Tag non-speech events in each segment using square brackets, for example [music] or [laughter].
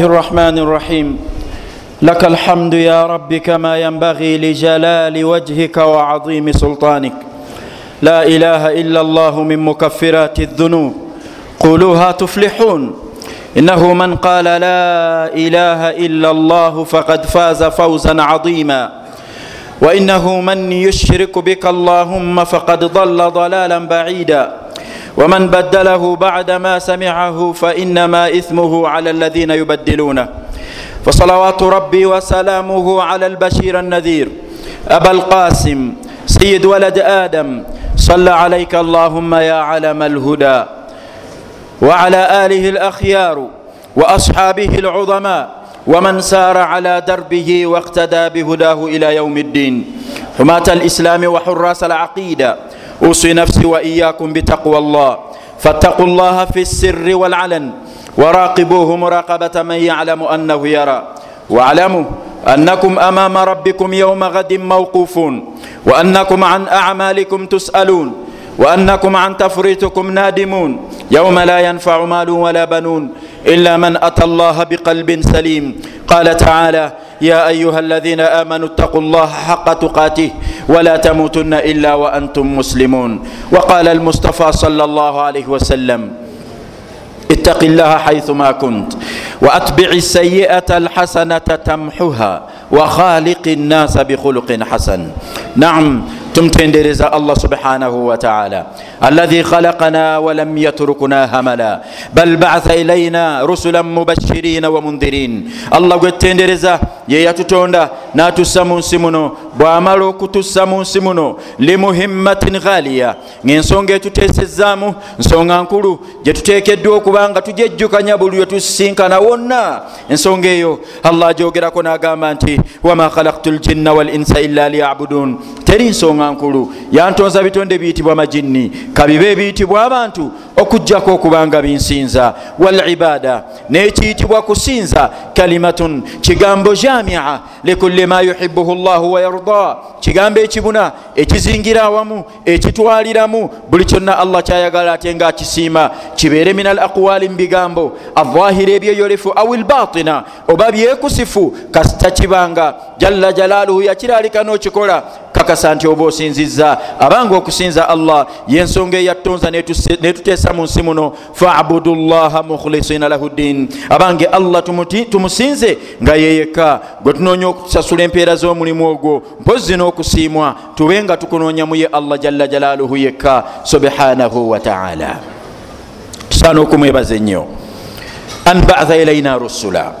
الله الرحمن الرحيم لك الحمد يا رب كما ينبغي لجلال وجهك وعظيم سلطانك لا اله الا الله من مكفرات الذنوب قولوها تفلحون انه من قال لا اله الا الله فقد فاز فوزا عظيما وانه من يشرك بك اللهم فقد ضل ضلالا بعيدا ومن بدله بعدما سمعه فإنما إثمه على الذين يبدلونه فصلوات ربي وسلامه على البشير النذير. أبا القاسم سيد ولد آدم. صلى عليك اللهم يا علم الهدى. وعلى آله الأخيار وأصحابه العظماء. ومن سار على دربه واقتدى بهداه إلى يوم الدين. حماه الاسلام وحراس العقيده اوصي نفسي واياكم بتقوى الله فاتقوا الله في السر والعلن وراقبوه مراقبه من يعلم انه يرى واعلموا انكم امام ربكم يوم غد موقوفون وانكم عن اعمالكم تسالون وانكم عن تفريطكم نادمون يوم لا ينفع مال ولا بنون الا من اتى الله بقلب سليم قال تعالى يا أيها الذين آمنوا اتقوا الله حق تقاته ولا تموتن إلا وأنتم مسلمون. وقال المصطفى صلى الله عليه وسلم اتق الله حيثما كنت وأتبع السيئة الحسنة تمحها وخالق الناس بخلق حسن. نعم tumtendereza allah subhanahu wataala alladhi khalaqana walam yatrukuna hamala. Bal baatha ilaina rusulan mubashirina wa mundhirin allah gwetendereza ye yatutonda natussa mu nsi muno. Bwamala okutussa mu nsi muno limuhimmatin ghaliya. Ngaensonga etutesezaamu nsonga nkulu gyetutekeddwa okuba nga tujejjukanya buli lwe tusisinkana wonna. Ensonga eyo allah ajogerako n'agamba nti wama khalaktu ljinna walinsa illa liyabudun. Teri nsonga nkulu yantonza bitonde biyitibwa majinni. Kabibe ebiyitibwa abantu okugjako okuba nga binsinza walibada nekiyitibwa kusinza kalimatun kigambo jamia likulli ma yuhibuhu llahu wayarda kigambo ekibuna ekizingira awamu ekitwaliramu buli kyonna allah kyayagala ate nga akisiima kibeere min al aqwali mubigambo avahira ebyeyolefu au lbatina oba byekusifu kasita kibanga jalla jalaluhu yakiralika nokikola kakasa nti oba osinziza abanga okusinza allah yensonga eyattonza netuteesa mu nsi muno. Fabudu llaha mukhlisina lahu ddin. Abange allah tumusinze nga yeyeka gwe tunoonya okusasula empeera z'omulimu ogwo mpozi n'okusiimwa. Tube nga tukunoonyamuye allah jalla jalaluhu yekka. Subhanahu wataala tusaana okumwebaza ennyo. An batha ilaina rusula.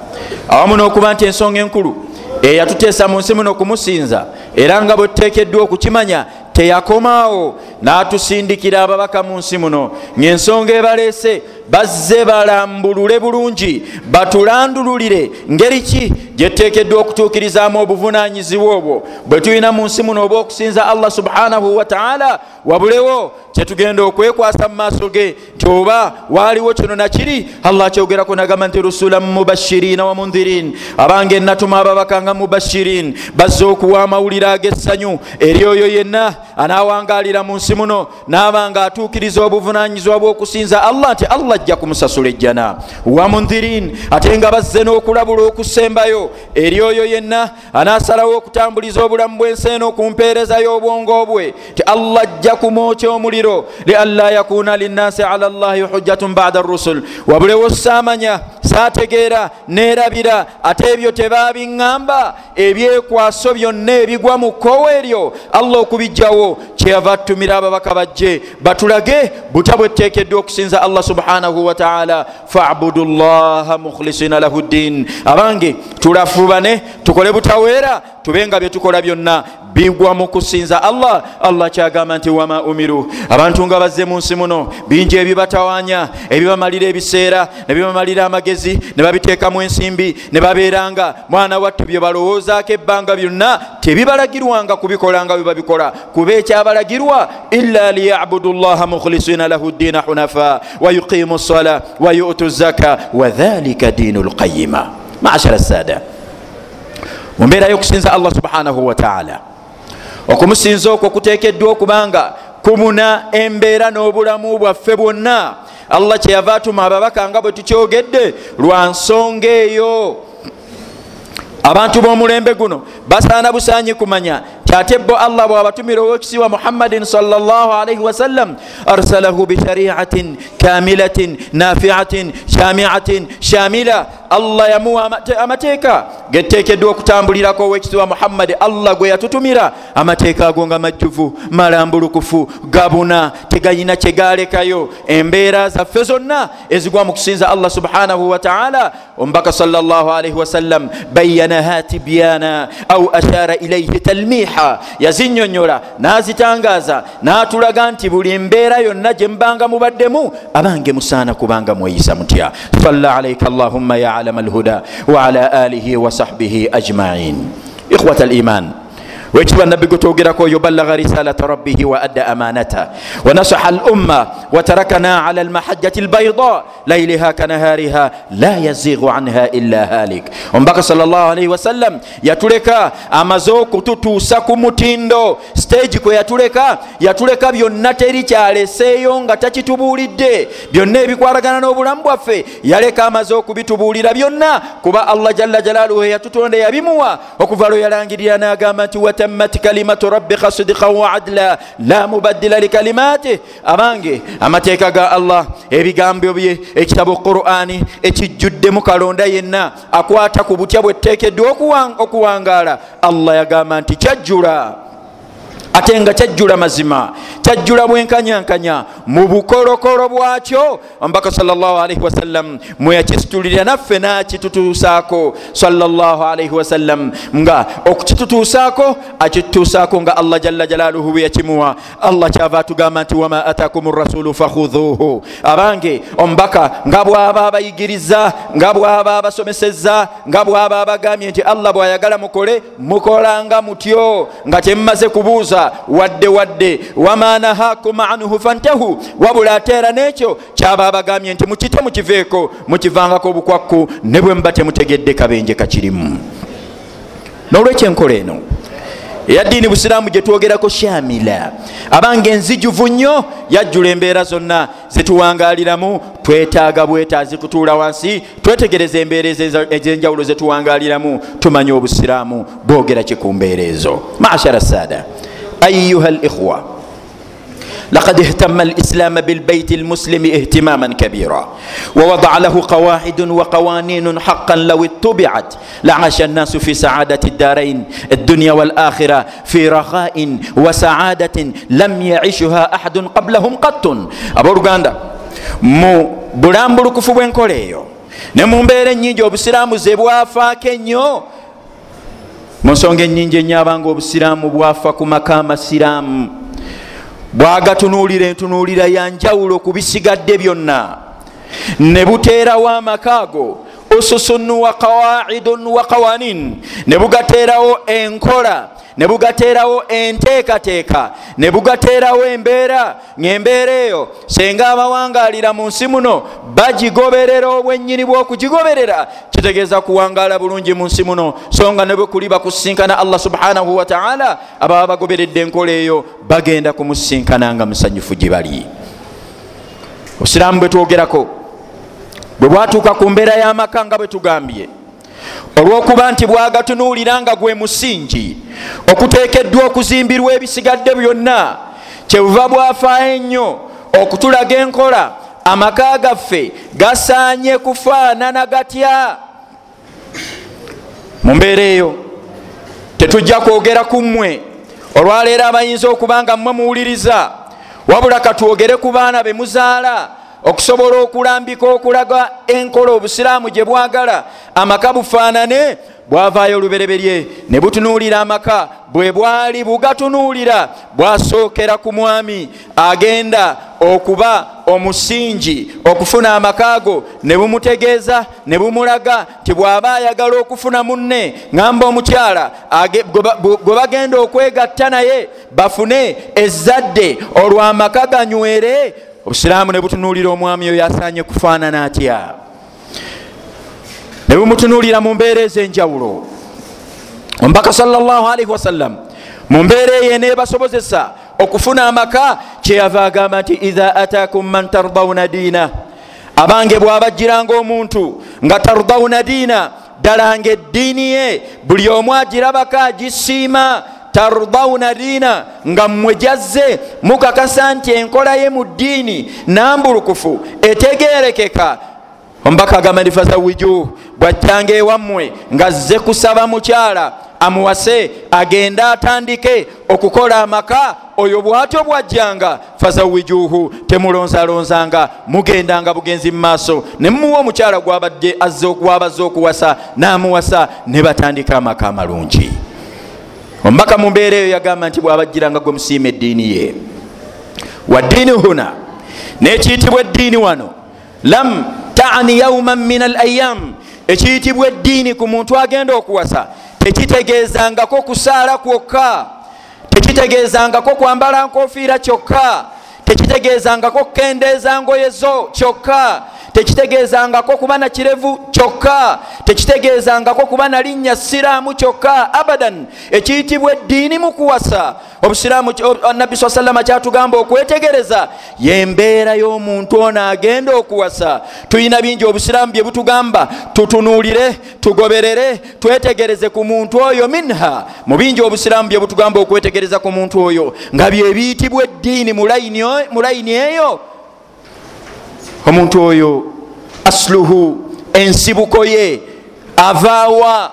Awamu n'okuba nti ensonga enkulu eyatuteesa mu nsi muno okumusinza era nga bwe tuteekeddwa okukimanya teyakomaawo n'atusindikira ababaka mu nsi muno. Ngaensonga ebaleese bazze balambulule bulungi batulandululire. Ngeri ki? Gyetuteekeddwa okutuukirizaamu obuvunanyizibwa obwo. Bwe tulina mu nsi muno oba okusinza allah subhanahu wataala wabulewo kyetugenda okwekwasa mu maaso ge nti oba waaliwo kino nakiri allah akyogerako nagamba nti rusula mubashirina wa mundhirin abange natuma ababaka nga mubashirin. Bazze okuwa amawulire ag'essanyu eri oyo yenna anawangalira mu nsi muno naaba nga atuukiriza obuvunanyizibwa bw'okusinza allah nti allah ajja kumusasula ejjana. Wa mundhirin ate nga bazze n'okulabula okusembayo eri oyo yenna anasalawo okutambuliza obulamu bw'ensi eno ku mpeereza y'obwongo bwe. Ti allah ajja kumwokya omuliro lianla yakuna linnasi ala llahi hujjatun bada rusul wabulewo saamanya saategeera neerabira ate ebyo tebabiŋŋamba. Ebyekwaso byonna ebigwa mu kkowa eryo allah okubijjawo kyeyava tutumira ababaka bajje. Batulage buta bweteekeddwa okusinza allah subhanahu wataala fabudu llaha mukhlisina lahu ddin. Abange tulafubane tukole butaweera tube nga byetukola byonna bigwa mu kusinza allah. Allah kyagamba nti wama umiru? Abantu nga bazze mu nsi muno bingi ebibatawaanya ebibamalira ebiseera ne bibamalira amagezi ne babiteekamu ensimbi ne babeeranga. Mwana wattu bye balowoozaako ebbanga byonna tebibalagirwanga kubikola nga bwe babikola. Kuba ekyabalagirwa? Illa liyabudu llaha mukhlisina lahu ddiina hunafa wayuqimu sala wayutu zaka wadhalika diinu lqayima mashara sada mu mbeera y'okusinza allah subhanahu wataala okumusinza okwo kuteekeddwa okubanga kumuna embeera n'obulamu bwaffe bwonna. Allah kyeyava atuma ababaka nga bwe tukyogedde lwa nsonga eyo. Abantu b'omulembe guno basaana busaanyi kumanya ate bo allah bwabatumira owekisiwa muhammadin salaalii wasallam arsalahu bishariatin kamilatin nafiatin shamiatin shamila allah yamuwa amateeka. Geteekeddwa okutambulirako owekisiwa muhammadi allah gwe yatutumira. Amateeka ago nga majjuvu malambulukufu gabuna tegayina kyegalekayo embeera zaffe zonna ezigwa mu kusinza allah subhanahu wataala omubaka salaalii wasallam bayanaha tibyana au ashara ilaihi talmiha yazinyonyola n'azitangaaza n'atulaga nti buli mbeera yonna gye mubanga mubaddemu abange musaana kubanga mweyisa mutya. Salla alaika allahumma ya alama alhuda waala alihi wasahbihi ajmain ikhwata aliman wekiba nabbi gwetwogerako oyo balaga risalata rabbihi wa adda amanata. Wanasaha al umma watarakana ala almahajjati albaida lailiha kanahariha la yazigu anha illa halik. Omubaka salllahalaihi wasallam yatuleka amaze okututuusa ku mutindo. Stage kwe yatuleka yatuleka byonna teri kyaleseeyo nga takitubuulidde. Byonna ebikwatagana n'obulamu bwaffe yaleka amaze okubitubuulira byonna. Kuba allah jalla jalaaluhu yatutonda yabimuwa okuva lwe yalangirira n'agamba nti watammat kalimatu rabbika sidika wa adla la mubaddila likalimatih abange amateeka ga allah ebigambo bye ekitabo qurani ekijjuddemu kalonda yenna akwata ku butya bweteekeddwa okuwangaala allah yagamba nti kyajjula ate nga kyajjula mazima kyajjula bwenkanyankanya mu bukolokolo bwakyo omubaka salllahalihi wasallam mweyakisitulira naffe nakitutuusaako salllahalihi wasallam nga okukitutuusaako akitutuusaako nga allah jalla jalaaluhu bwe yakimuwa. Allah kyava atugamba nti wama atakum rasulu fakhudhuhu abange omubaka nga bwaba abayigiriza nga bwaba abasomeseza nga bwaba abagambye nti allah bwayagala mukole mukolanga mutyo. Nga temumaze kubuuza wadde wadde wama nahakum anhu fantahu wabula ateera n'ekyo kyaba abagambye nti mukite mukiveeko mukivangako obukwakku ne bwe muba temutegedde kabenje kakirimu. N'olwekyo enkola eno eyaddiini busiraamu gyetwogerako shamila. Abanga enzijuvu nnyo yajjula embeera zonna zetuwangaliramu twetaaga bwetaazi kutuula wansi twetegereza embeera ez'enjawulo zetuwangaliramu tumanye obusiraamu bwogera ki ku mbeera ezo? Mashara saada ayuha likhwa لقد اهتم الاسلام بالبيت المسلم اهتماما كبيرا ووضع له قواعد وقوانين حقا لو اتبعت لعاش الناس في سعاده الدارين الدنيا والاخره في رخاء وسعاده لم يعشها احد قبلهم قط. abooluganda mu bulambulukufu bwenkola eyo ne mu mbeera ennyingi obusiraamu ze bwafaako ennyo mu nsonga enyingi enyabanga obusiraamu bwafa ku maka amasiraamu bwagatunuulira entunuulira yanjawulo ku bisigadde byonna. Ne buteerawo amaka ago ususun wa qawaidun wa qawanin ne bugateerawo enkola ne bugateerawo enteekateeka ne bugateerawo embeera ngaembeera eyo senga abawangalira mu nsi muno bagigoberera obwennyini bw'okugigoberera. Kitegeeza kuwangaala bulungi mu nsi muno. So nga ne bwe kuli bakusinkana allah subhanahu wataala ababa bagoberedde enkola eyo bagenda kumusinkana nga musanyufu gye bali. Obusiraamu bwe twogerako bwe bwatuuka ku mbeera y'amaka nga bwe tugambye olw'okuba nti bwagatunuulira nga gwe musingi okuteekeddwa okuzimbirwa ebisigadde byonna kyebuva bwafaayo ennyo okutulaga enkola amaka gaffe gasaanye kufaanana gatya? Mu mbeera eyo tetujja kwogera ku mmwe olwaleero abayinza okuba nga mmwe muwuliriza wabula katwogere ku baana be muzaala okusobola okulambika okulaga enkola obusiraamu gye bwagala amaka bufaanane bwavaayo olubereberye ne butunuulira amaka bwe bwali bugatunuulira bwasookera ku mwami agenda okuba omusingi okufuna amaka ago ne bumutegeeza ne bumulaga nti bw'aba ayagala okufuna munne ŋamba omukyala gwe bagenda okwegatta naye bafune ezzadde olw'amaka ganywere obusiraamu ne butunuulira omwami oyo asaanye kufaanana atya? Ne bumutunuulira mu mbeera ez'enjawulo. Omubaka salllahalihi wasallam mu mbeera eyo eneebasobozesa okufuna amaka kyeyava agamba nti idha atakum man tardawuna diina. Abange bw'abajjiranga omuntu nga tardawuna diina ddala nga eddiini ye buli omu agirabako agisiima tardawuna diina nga mmwe jazze mukakasa nti enkola ye mu ddiini nambulukufu etegerekeka omubaka agamba ndi fazawiju bwajjanga ewammwe nga zze kusaba mukyala amuwase agende atandike okukola amaka oyo bwatyo bwajjanga fazawijuhu temulonzalonzanga mugendanga bugenzi mu maaso ne mumuwa omukyala gwabadde gwabazze okuwasa n'amuwasa ne batandika amaka amalungi omubaka mu mbeera eyo yagamba nti bwabajjiranga gwe musiima eddiini ye. Wa ddiini huna nekiyitibwa eddiini wano lam taani yauman min al ayamu ekiyitibwa eddiini ku muntu agenda okuwasa tekitegeezangako kusaala kwokka tekitegeezangako kwambala nkofiira kyokka tekitegeezangako kukendeeza ngoyezo kyokka tekitegeezangako kuba na kirevu kyokka tekitegeezangako kuba na linnya siraamu kyokka abadan. Ekiyitibwa eddiini mu kuwasa. Obusiraamu nabbi saa salama kyatugamba okwetegereza yembeera y'omuntu ono agenda okuwasa. Tulina bingi obusiraamu bye butugamba tutunuulire tugoberere twetegereze ku muntu oyo minha. Mu bingi obusiraamu bye butugamba okwetegereza ku muntu oyo nga byebiyitibwa eddiini mu layini eyo omuntu oyo asluhu ensibuko ye avaawa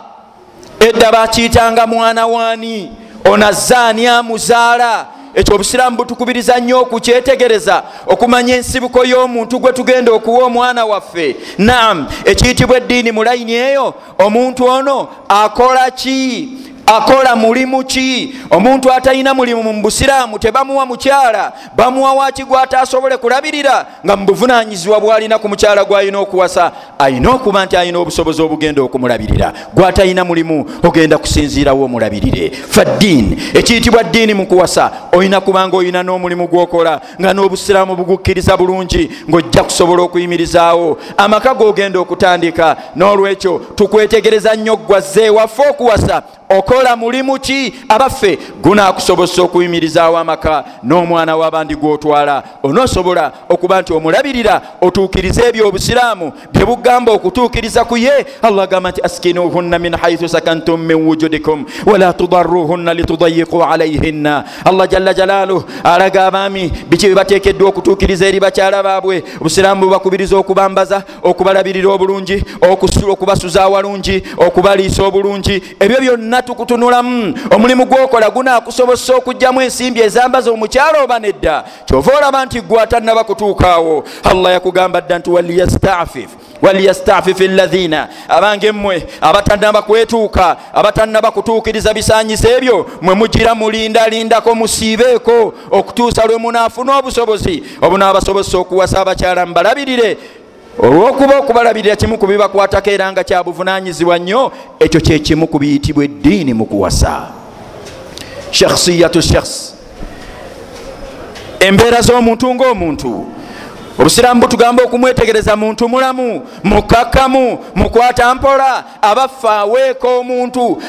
edda bakiyitanga mwana waani onazaani amuzaala. Ekyo obusiraamu butukubiriza nnyo okukyetegereza okumanya ensibuko y'omuntu gwe tugenda okuwa omwana waffe. Naam ekiyitibwa eddiini mu layini eyo omuntu ono akola ki akola mulimu ki? Omuntu atalina mulimu mu busiraamu tebamuwa mukyala bamuwa waki gwatasobole kulabirira nga mubuvunanyizibwa bwalina ku mukyala gwalina okuwasa? Ayina okuba nti alina obusobozi obugenda okumulabirira. Gwatalina mulimu ogenda kusinziirawo omulabirire. Faddiini ekiyitibwa ddiini mu kuwasa. Olina kubanga olina n'omulimu gwokola nga n'obusiraamu bugukkiriza bulungi ng'ojja kusobola okuyimirizaawo. Amaka g'ogenda okutandika n'olwekyo tukwetegereza nnyo gwazze ewaffe okuwasa okola mulimu ki abaffe gunakusobosa okuyimirizaawo amaka n'omwana w'abandi gwotwala. Onoosobola okuba nti omulabirira otuukiriza ebyo obusiraamu bye bugamba okutuukiriza ku ye. Allah agamba nti askinuhunna min haithu sakantum min wujudikum wala tudaruhunna litudayiqu alaihinna allah jalla jalaaluh alaga abaami biki bebateekeddwa okutuukiriza eri bakyala baabwe. Obusiraamu bubakubiriza okubambaza okubalabirira obulungi okubasuza awalungi okubaliisa obulungi. Ebyo byonna tukutunulamu omulimu gwokola gunakusobosa okugjamu ensimbi ezambaza omukyalo oba nedda? Kyova olaba nti gwatanaba kutuukaawo. Allah yakugamba dda nti waliyastafif waliyastafif llahina abange mmwe abatanaba kwetuuka abatanaba kutuukiriza bisanyizo ebyo mwe mugira mulindalindako musiibeeko okutuusa lwe munaafuna obusobozi. Obunaabasobozesa okuwasa abakyala mubalabirire olwokuba okubalabirira kimu ku bibakwatako era nga kyabuvunanyizibwa nnyo ekyo kyekimu ku biyitibwa eddiini mu kuwasa. Shakhsiyatu shakhs. Embeera z'omuntu ngaomuntu obusiraamu butugamba okumwetegereza muntu mulamu mukakkamu mukwata mpola abaffe aweeka omuntu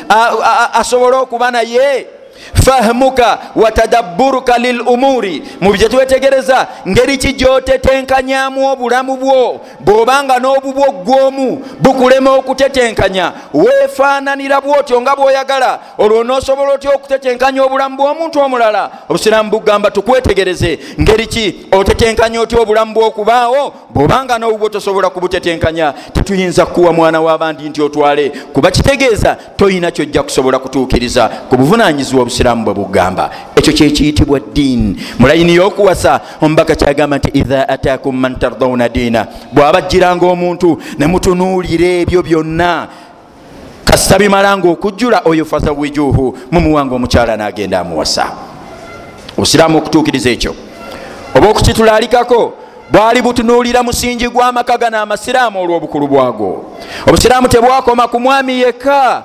asobole okuba naye fahamuka watadabburuka lil umuri. Mu bye twetegereza ngeri ki gyotetenkanyamu obulamu bwo? Bw'obanga n'obubwo gwomu bukulema okutetenkanya. Weefaananira bwotyo nga bw'oyagala olwo noosobola otya okutetenkanya obulamu bw'omuntu omulala? Obusiraamu bugamba tukwetegereze ngeri ki otetenkanya otya obulamu bw'okubaawo? Bw'obanga n'obubwo tosobola kubutetenkanya tetuyinza kuwa mwana w'abandi nti otwale. Kuba kitegeeza toyina kyojja kusobola kutuukiriza. Ku buvunanyizibwa obusiraamu bwe bugamba. Ekyo kyekiyitibwa ddiini. Mulayini y'okuwasa omubaka kyagamba nti idha atakum man tardawuna diina. Bw'abajjiranga omuntu ne mutunuulira ebyo byonna. Kasita bimala nga okujjula oyo fazawijuhu mumuwanga omukyala n'agenda amuwasa. Obusiraamu okutuukiriza ekyo. Oba okukitulaalikako bwali butunuulira musingi gw'amaka gano amasiraamu olw'obukulu bwagwo. Obusiraamu tebwakoma ku mwami yekka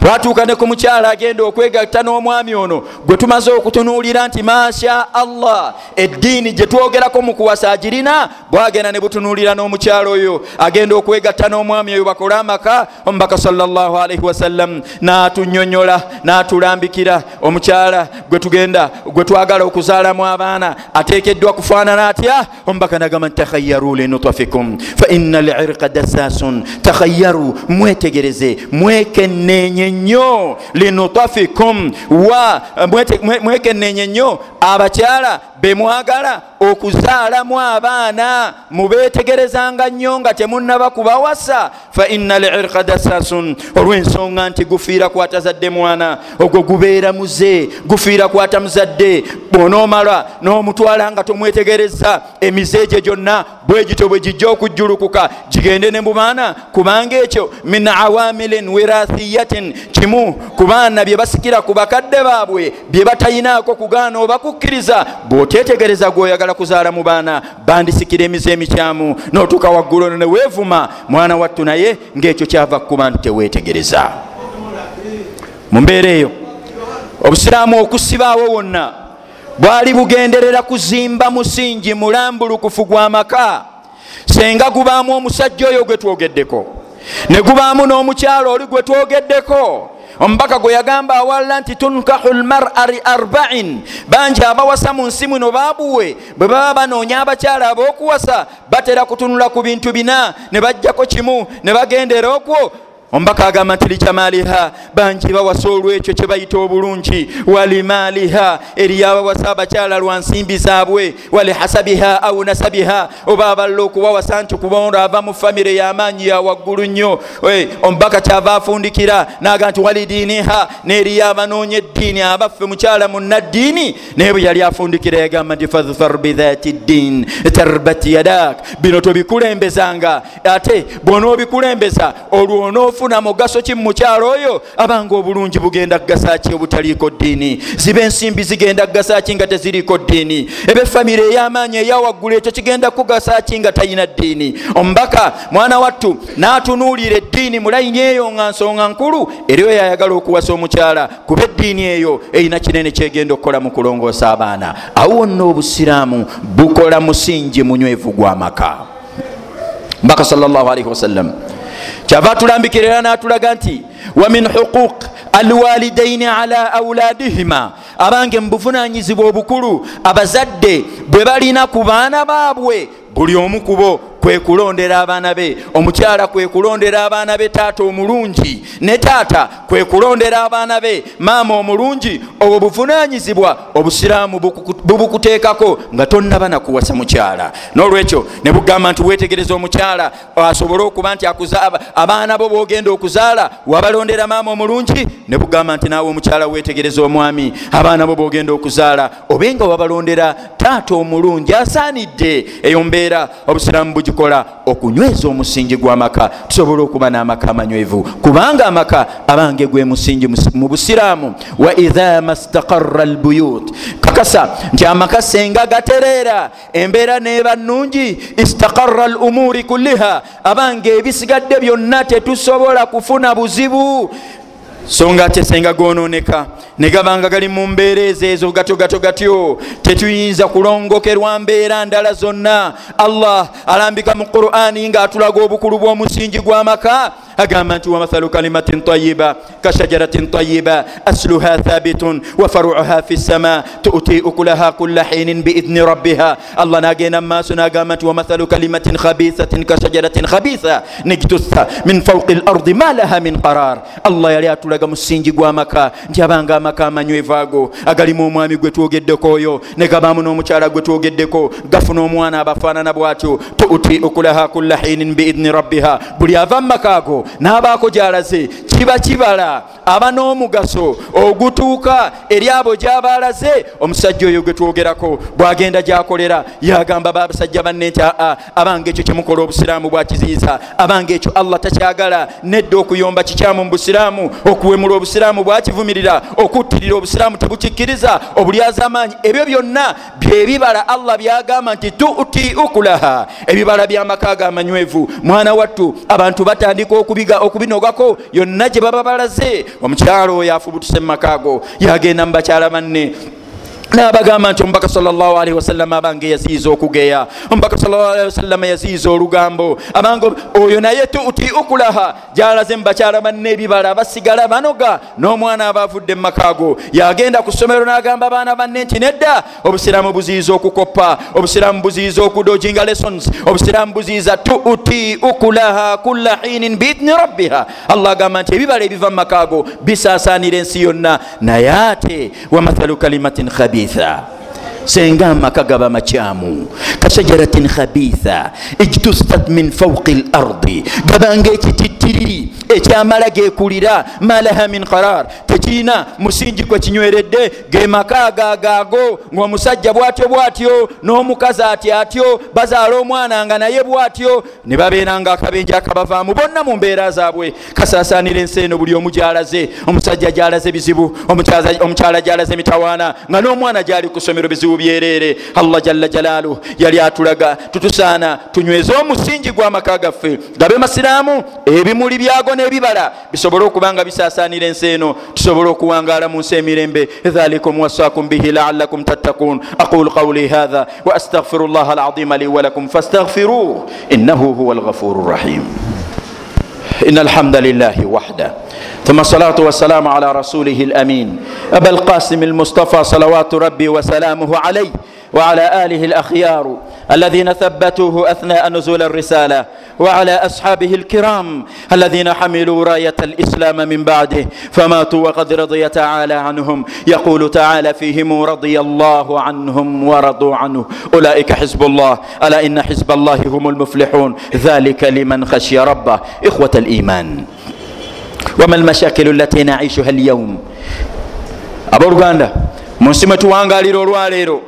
twatuuka ne ku mukyala agenda okwegatta n'omwami ono gwe tumaze okutunuulira nti masha allah eddiini gye twogerako mu kuwasa agirina bwagenda ne butunuulira n'omukyala oyo agenda okwegatta n'omwami oyo bakole amaka omubaka salaalaihi wasallam n'atunyonyola n'atulambikira. Omukyala gwe tugenda gwe twagala okuzaalamu abaana ateekeddwa kufaanana atya? Omubaka nagamba nti takhayaru linutafikum fa ina lirqa dasasun takhayaru mwetegereze nnyo linutafikum wa mwekenneenye nnyo abakyala bemwagala okuzaalamu abaana mubetegerezanga nnyo nga temunaba kubawasa fa ina lirqa dasasun. Olw'ensonga nti gufiira kwatazadde mwana ogwo gubeera muze gufiira kwata muzadde. Bwonoomala n'omutwala nga tomwetegereza emize gye gyonna bwegito bwe gijja okujjulukuka gigende ne mubaana kubanga ekyo min awamilin wirathiyatin kimu ku baana bye basikira ku bakadde baabwe bye batayinaako kugaana oba kukkiriza bw'otetegereza gweoyagala kuzaala mu baana bandisikira emize emikyamu n'otuuka waggulu ne weevuma mwana wattu naye ng'ekyo kyava kukuba nti teweetegereza. Mu mbeera eyo obusiraamu okusibaawo wonna bwali bugenderera kuzimba musingi mulambulukufu gw'amaka senga gubaamu omusajja oyo gwe twogeddeko ne gubaamu n'omukyalo oli gwe twogeddeko omubaka gwe yagamba awalala nti tunkahu lmara li arbain. Bangi abawasa mu nsi muno babuwe bwe baba banoonya abakyala ab'okuwasa batera kutunula ku bintu bina ne bajjako kimu ne bagendera okwo omubaka agamba nti likyamaaliha bangi bawasa olwekyo kye bayita obulungi. Walimaaliha eriyo abawasa abakyala lwa nsimbi zaabwe. Walihasabiha au nasabiha. Oba abalala okubawasa nti kubaondo ava mu famire y'amaanyi ya waggulu nnyo. Omubaka kyava afundikira naga nti walidiiniha neeriyo abanoonya eddiini abaffe mukyala munnaddiini naye bwe yali afundikira yagamba nti fadfar bidhati ddin tarbat yadak. Bino tobikulembezanga. Ate bwonoobikulembeza olwonoofu ofuna mugaso ki mumukyalo oyo? Abanga obulungi bugenda kugasaki obutaliiko ddiini? Ziba ensimbi zigenda kugasaki nga teziriiko ddiini? Ebefamire ey'amaanyi eyawaggulu ekyo kigenda kugasaki nga talina ddiini? Omubaka mwana wattu n'atunuulira eddiini mulayini eyo nga nsonga nkulu eri oyo ayagala okuwasa omukyala kuba eddiini eyo erina kinene kyegenda okukola mu kulongoosa abaana. Awo wonna obusiraamu bukola musingi munywevu gw'amaka mbaka salllahalihi wasallam kyava tulambikirira natulaga nti wa min huquq alwalidaini ala auladihima abange mubuvunanyizibwa obukulu abazadde bwe balina ku baana baabwe buli omu kubo kwekulondera abaana be. Omukyala kwekulondera abaana be taata omulungi. Ne taata kwekulondera abaana be. Maama omulungi obwo buvunanyizibwa obusiraamu bubukuteekako nga tonnaba nakuwasa mukyala. Nolwekyo ne bugamba nti wetegereza omukyala asobole okuba nti abaana bo bogenda okuzaala wabalondera maama omulungi. Ne bugamba nti naawe omukyala wetegereza omwami abaana bo bogenda okuzaala. Obenga wabalondera taata omulungi asaanidde. Eyo mbeera obusiraamu bugi tukikola okunyweza omusingi gw'amaka tusobole okuba n'amaka amanywevu. Kubanga amaka abange gwe musingi mu busiraamu. Wa idha mastaqara lbuyut kakasa nti amaka senga gatereera embeera neeba nnungi istaqara lumuuri kulliha abange ebisigadde byonna tetusobola kufuna buzibu so nga tesenga gononeka negabanga gali mu mbeera ezo gato gato gatyo tetuyinza kulongokerwa mbeera ndala zonna. Allah alambika mu qur'ani ngaatulaga obukulu bw'omusingi gw'amaka agamba nti wamathalu kalimatin tayiba kashajaratin tayiba asluha thabitun wafaruha fi ssama tuti ukulaha kulla hinin biidni rabbiha allah nagenda mumaaso nagamba nti wamathalu kalimatin khabithatin kashajaratin khabitha nigtusa min fauqi lardi ma laha min qarar allah yali atulaga musingi gw'amaka nti abanga amaka amanywevu ago agalimu omwami gwe twogeddeko oyo negabamu n'omukyala gwe twogeddeko gafuna omwana abafaanana bwatyo tuti ukulaha kulla hinin biidni rabbiha buli ava mumaka ago n'abaako gy'alaze kiba kibala aba n'omugaso ogutuuka eri abo gy'aba alaze omusajja oyo gwe twogerako bw'agenda gy'akolera yagamba babasajja banne nti aa abanga ekyo kyemukola obusiraamu bwakiziyiza abanga ekyo allah takyagala nedda okuyomba kikyamu mu busiraamu okuwemula obusiraamu bwakivumirira okuttirira obusiraamu tebukikkiriza obulyaza amaanyi ebyo byonna byebibala allah byagamba nti tuti ukulaha. Ebibala by'amaka ag'amanywevu. Mwana wattu abantu batandika okubiga okubinogako yonna gye baba balaze. Omukyalo oyo afubutuse mu makaago yagenda mu bakyala banne nabagamba nti omubaka salllahalihi wasallama abange yaziiza okugeya. Omubaka salllahalihi wasallama yaziiza olugambo. Abange oyo naye tuti ukulaha. Gyalaze mubakyala banne ebibala basigala banoga n'omwana aba avudde mumakaago yagenda ku ssomero n'agamba abaana banne nti nedda obusiraamu buziiza okukoppa obusiraamu buziiza okudojinga lessons obusiraamu buziiza tuti ukulaha kulla hinin biidni rabbiha. Allah agamba nti ebibala ebiva mu makaago bisaasaanira ensi yonna naye ate wamathalu kalimatin khabi khabitha. Senga amaka gaba makyamu kashajaratin khabitha. Ijtustat min fauqi lardi gabanga ekitittiriri [laughs] ekyamala gekulira malaha min qarar. Tekirina musingi kwe kinyweredde ge maka agagaago ngaomusajja bwatyo bwatyo n'omukazi ati atyo bazaala omwana nga naye bwatyo ne babeeranga akabenje akabavaamu bonna mu mbeera zaabwe. Kasaasaanira ensi eno buli omu gyalaze. Omusajja gyalaze bizibu omukyala gyalaze mitawaana nga n'omwana gyali ku ssomero bizibu byerere allah jalla jalaalu yali atulaga tutusaana tunyweze omusingi gw'amaka gaffe. Gabe masiraamu ebimuli byago n'ebibala bisobole okuba nga bisaasaanira ensi eno tusobole okuwangaala mu nsi emirembe. Dhalikum wasaakum bihi laalakum tattakuun aqulu qawli hatha wa astaghfiru llaha alazima li walakum fastaghfiruh innahu huwa alghafuru rrahim إن الحمد لله وحده ثم الصلاة والسلام على رسوله الأمين أبا القاسم المصطفى صلوات ربي وسلامه عليه وعلى آله الأخيار الذين ثبتوه أثناء نزول الرسالة وعلى أصحابه الكرام الذين حملوا راية الإسلام من بعده فماتوا وقد رضي تعالى عنهم. يقول تعالى فيهم رضي الله عنهم ورضوا عنه. أولئك حزب الله. ألا إن حزب الله هم المفلحون. ذلك لمن خشي ربه. إخوة الإيمان. وما المشاكل التي نعيشها اليوم؟ abooluganda mu nsi mwetuwangalira olwaleero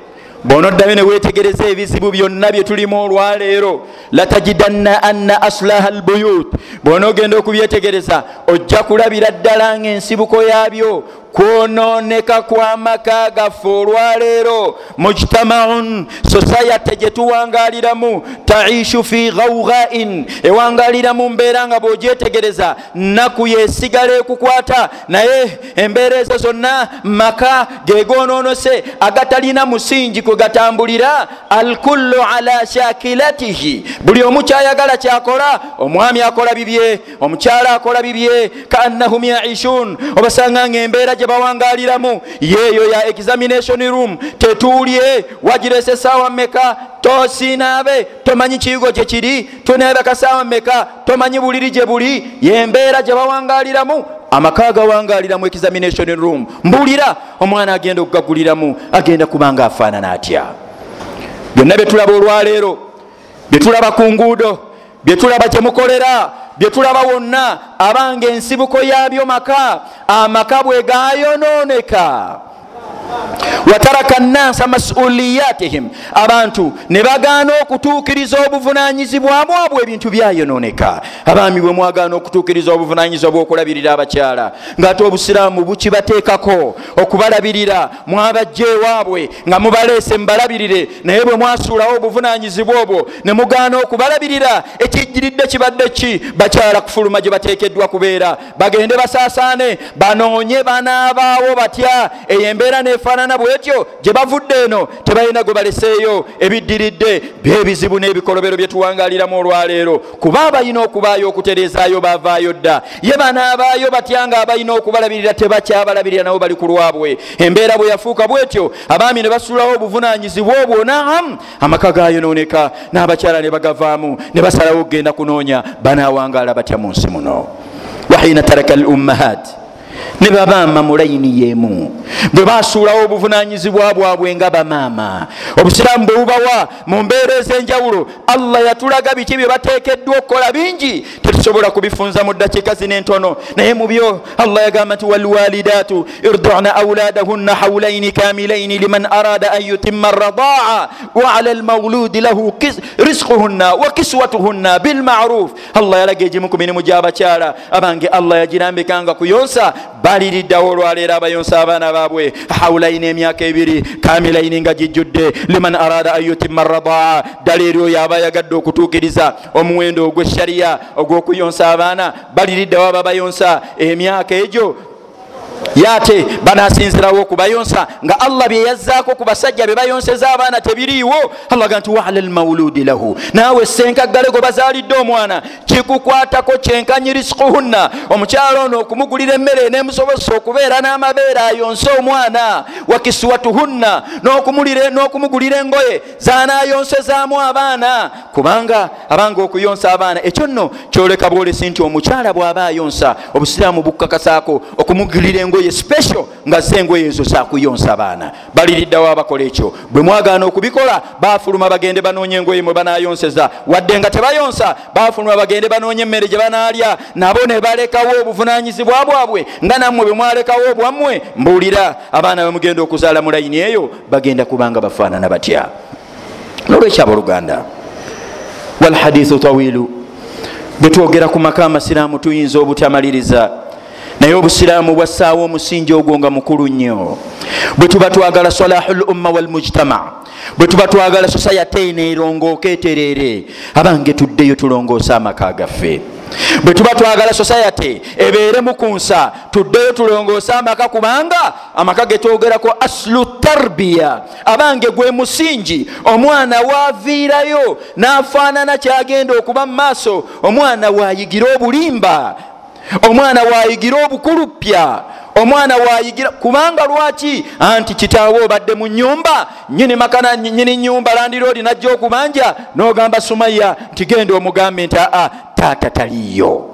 bwonoddayo ne weetegereza ebizibu byonna bye tulimu olwaleero latajidanna anna aslaha albuyut. Bw'onoogenda okubyetegereza ojja kulabira ddala ng'ensibuko yaabyo kwononeka kw'amaka gaffe olwaleero mujtamaun sosayate gye tuwangaliramu taishu fi gawghain ewangalira mu mbeera nga bw'ogyetegereza naku yesigala ekukwata naye embeera ezo zonna maka gegononose agatalina musingi kwe gatambulira alkullu ala shakilatihi. Buli omu kyayagala kyakola omwami akola bibye omukyala akola bibye kaannahum yaishun obasanga nga embeera gye bawangaliramu yeeyo ya examination room tetuulye wagirese esaawa mmeka? Tosinaabe tomanyi kiyigo gye kiri? Tuneebe kasaawa mmeka? Tomanyi buliri gye buli? Yembeera gye bawangaliramu amaka gawangaliramu examination room. Mbuulira omwana agenda okugaguliramu agenda kubanga afaanana atya? Byonna byetulaba olwaleero byetulaba ku nguudo byetulaba gyemukolera byetulaba wonna abanga ensibuko yabyo maka amaka bwe gayononeka wataraka nnasa masuliyatihim. Abantu ne bagaana okutuukiriza obuvunanyizibwa bwabwe ebintu byayononeka. Abaami bwe mwagaana okutuukiriza obuvunanyizibwa bwokulabirira abakyala ngaate obusiraamu bukibateekako okubalabirira mwabajja ewaabwe nga mubaleese mubalabirire naye bwe mwasuulawo obuvunanyizibwa obwo ne mugaana okubalabirira ekijjiridde kibadde ki? Bakyala kufuluma gye bateekeddwa kubeera. Bagende basaasaane banoonye banaabaawo batya? Eyo embeera nefaanana bwetyo gye bavudde eno tebalina gwe baleseeyo ebiddiridde byebizibu n'ebikolobero bye tuwangaliramu olwaleero. Kuba abalina okubaayo okutereezaayo baavaayo dda. Ye banaabaayo batya nga abalina okubalabirira tebakyabalabirira nabo bali ku lwabwe? Embeera bwe yafuuka bwetyo abaami ne basulawo obuvunanyizibwa obwo naam amaka gayononeka n'abakyala ne bagavaamu ne basalawo okgenda kunoonya banaawangaala batya mu nsi muno? Wahina taraka al ummahat ne babaama mu layini yeemu bwe basuulawo obuvunanyizibwa bwabwe nga bamaama obusiraamu bwe bubawa mu mbeera ez'enjawulo allah yatulaga biki bye bateekeddwa okukola bingi? Tetusobola kubifunza mu ddakiika zino entono. Naye mu byo allah yagamba nti walwalidaatu irduna auladahunna haulaini kamilaini liman arada an yutima radaa waala almauludi lahu risquhunna wa kiswatuhunna bilmaruf allah yalaga egimu ku mirimu gy'abakyala abange allah yagirambikanga kuyonsa baliriddawo olwaleero abayonsa abaana baabwe. Hawulaini emyaka ebiri kamilaini nga gijjudde. Liman arada an yutima radaa ddala eri oyo aba yagadde okutuukiriza omuwendo ogweshariya ogw'okuyonsa abaana. Baliriddawo ababayonsa emyaka egyo yate banasinzirawo okubayonsa nga allah byeyazzaako ku basajja bebayonseza abaana tebiriiwo. Allah ga nti waala lmauludi lahu. Naawe senkaggale gwe bazaalidde omwana kikukwatako kyenkanyi risikuhunna omukyalo ono okumugulira emmere nemusobozesa okubeera n'amabeere ayonse omwana. Wakiswatuhunna n'okumugulira engoye zanayonsezaamu abaana. Kubanga abanga okuyonsa abaana ekyo nno kyoleka bwolesi nti omukyala bw'aba ayonsa obusiraamu bukkakasaako okumugulira engoye special nga ze engoye ezo zakuyonsa baana baliriddawo abakola ekyo. Bwe mwagaana okubikola bafuluma bagende banoonye engoye mwe banayonseza wadde nga tebayonsa bafuluma bagende banoonye emmere gye banaalya. Nabo ne balekawo obuvunanyizibwa bwabwe nga nammwe bwe mwalekawo obwammwe. Mbuulira abaana bemugenda okuzaala mu layini eyo bagenda kubanga bafaanana batya. Nolwekyo abooluganda walhadithu tawilu bwe twogera ku maka amasiraamu tuyinza obutamaliriza naye obusiraamu bwassaawo omusingi ogwo nga mukulu nnyo. Bwe tuba twagala salahu lumma walmujtama bwe tuba twagala sosayate neerongooka etereere abange tuddeyo tulongoose amaka gaffe bwe tuba twagala sosayate ebeeremu ku nsa tuddeyo tulongoose amaka kubanga amaka getwogerako aslu tarbiya. Abange gwe musingi omwana waaviirayo n'afaanana kyagenda okuba mu maaso omwana waayigira obulimba omwana waayigira obukulupya omwana waayigira kubanga lwaki? Anti kitaawe obadde mu nyumba nyini makana nyini nyumba landiroodi najja okubanja nogamba sumaya nti genda omugambe nti aa taata taliyo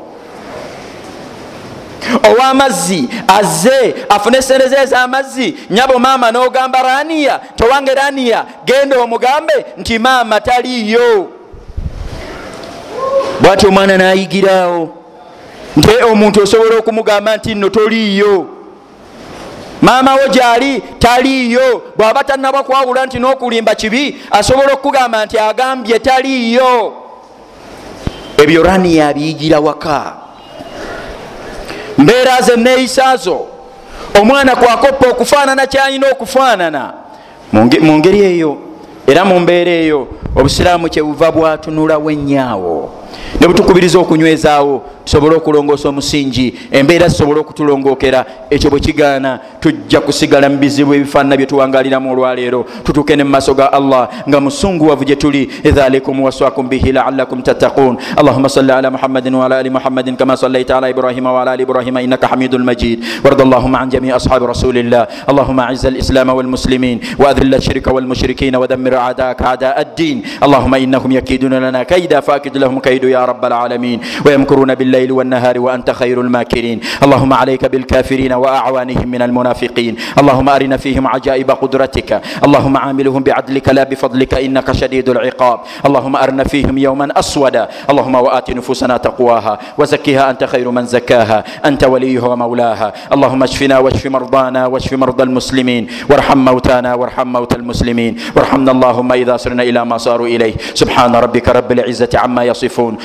owamazzi azze afune sente ze ezamazzi nyabo maama nogamba raniya towange raniya genda omugambe nti maama taliyo bwati omwana nayigirawo nti omuntu osobola okumugamba nti nno toliiyo. Maama wo gyali taliiyo. Bw'aba tannaba kwawula nti n'okulimba kibi asobola okukugamba nti agambye taliiyo. Ebyo rani yabiyigira waka. Mbeera ze neeyisaazo omwana kwakoppa okufaanana kyalina okufaanana. Mu ngeri eyo era mu mbeera eyo obusiraamu kyebuva bwatunulawo ennyawo ne butukubiriza okunywezaawo tusobole okulongoosa omusingi embeera zisobole okutulongookera ekyo bwe kigaana tujja kusigala mu bizibu ebifaanana bye tuwangaliramu olwaleero tutuuke ne mu maaso ga allah nga musunguwavu gye tuli dhalikum waswakum bihi laalakum tattaqun allahuma salli ala muhammadin waala ali muhammadin kama sallaita ala ibrahima waala ali ibrahima innaka hamidu lmajid ward allahuma an jamii ashabi rasulillah allahuma aciz الإسلام والمسلمين وأذل الشرك والمشركين ودمر أعداءك أعداء الدين اللهم إنهم يكيدون لنا كيدا فأكد لهم كيد يا رب العالمين ويمكرون بالليل والنهار وأنت خير الماكرين. اللهم عليك بالكافرين وأعوانهم من المنافقين. اللهم أرنا فيهم عجائب قدرتك. اللهم عاملهم بعدلك لا بفضلك إنك شديد العقاب. اللهم أرنا فيهم يوما أسودا. اللهم وآت نفوسنا تقواها. وزكها أنت خير من زكاها. أنت وليها ومولاها. اللهم اشفنا واشف مرضانا واشف مرضى المسلمين. وارحم موتانا وارحم موتى المسلمين. وارحمنا اللهم إذا صرنا إلى ما صاروا إليه. سبحان ربك رب العزة عما يصفون.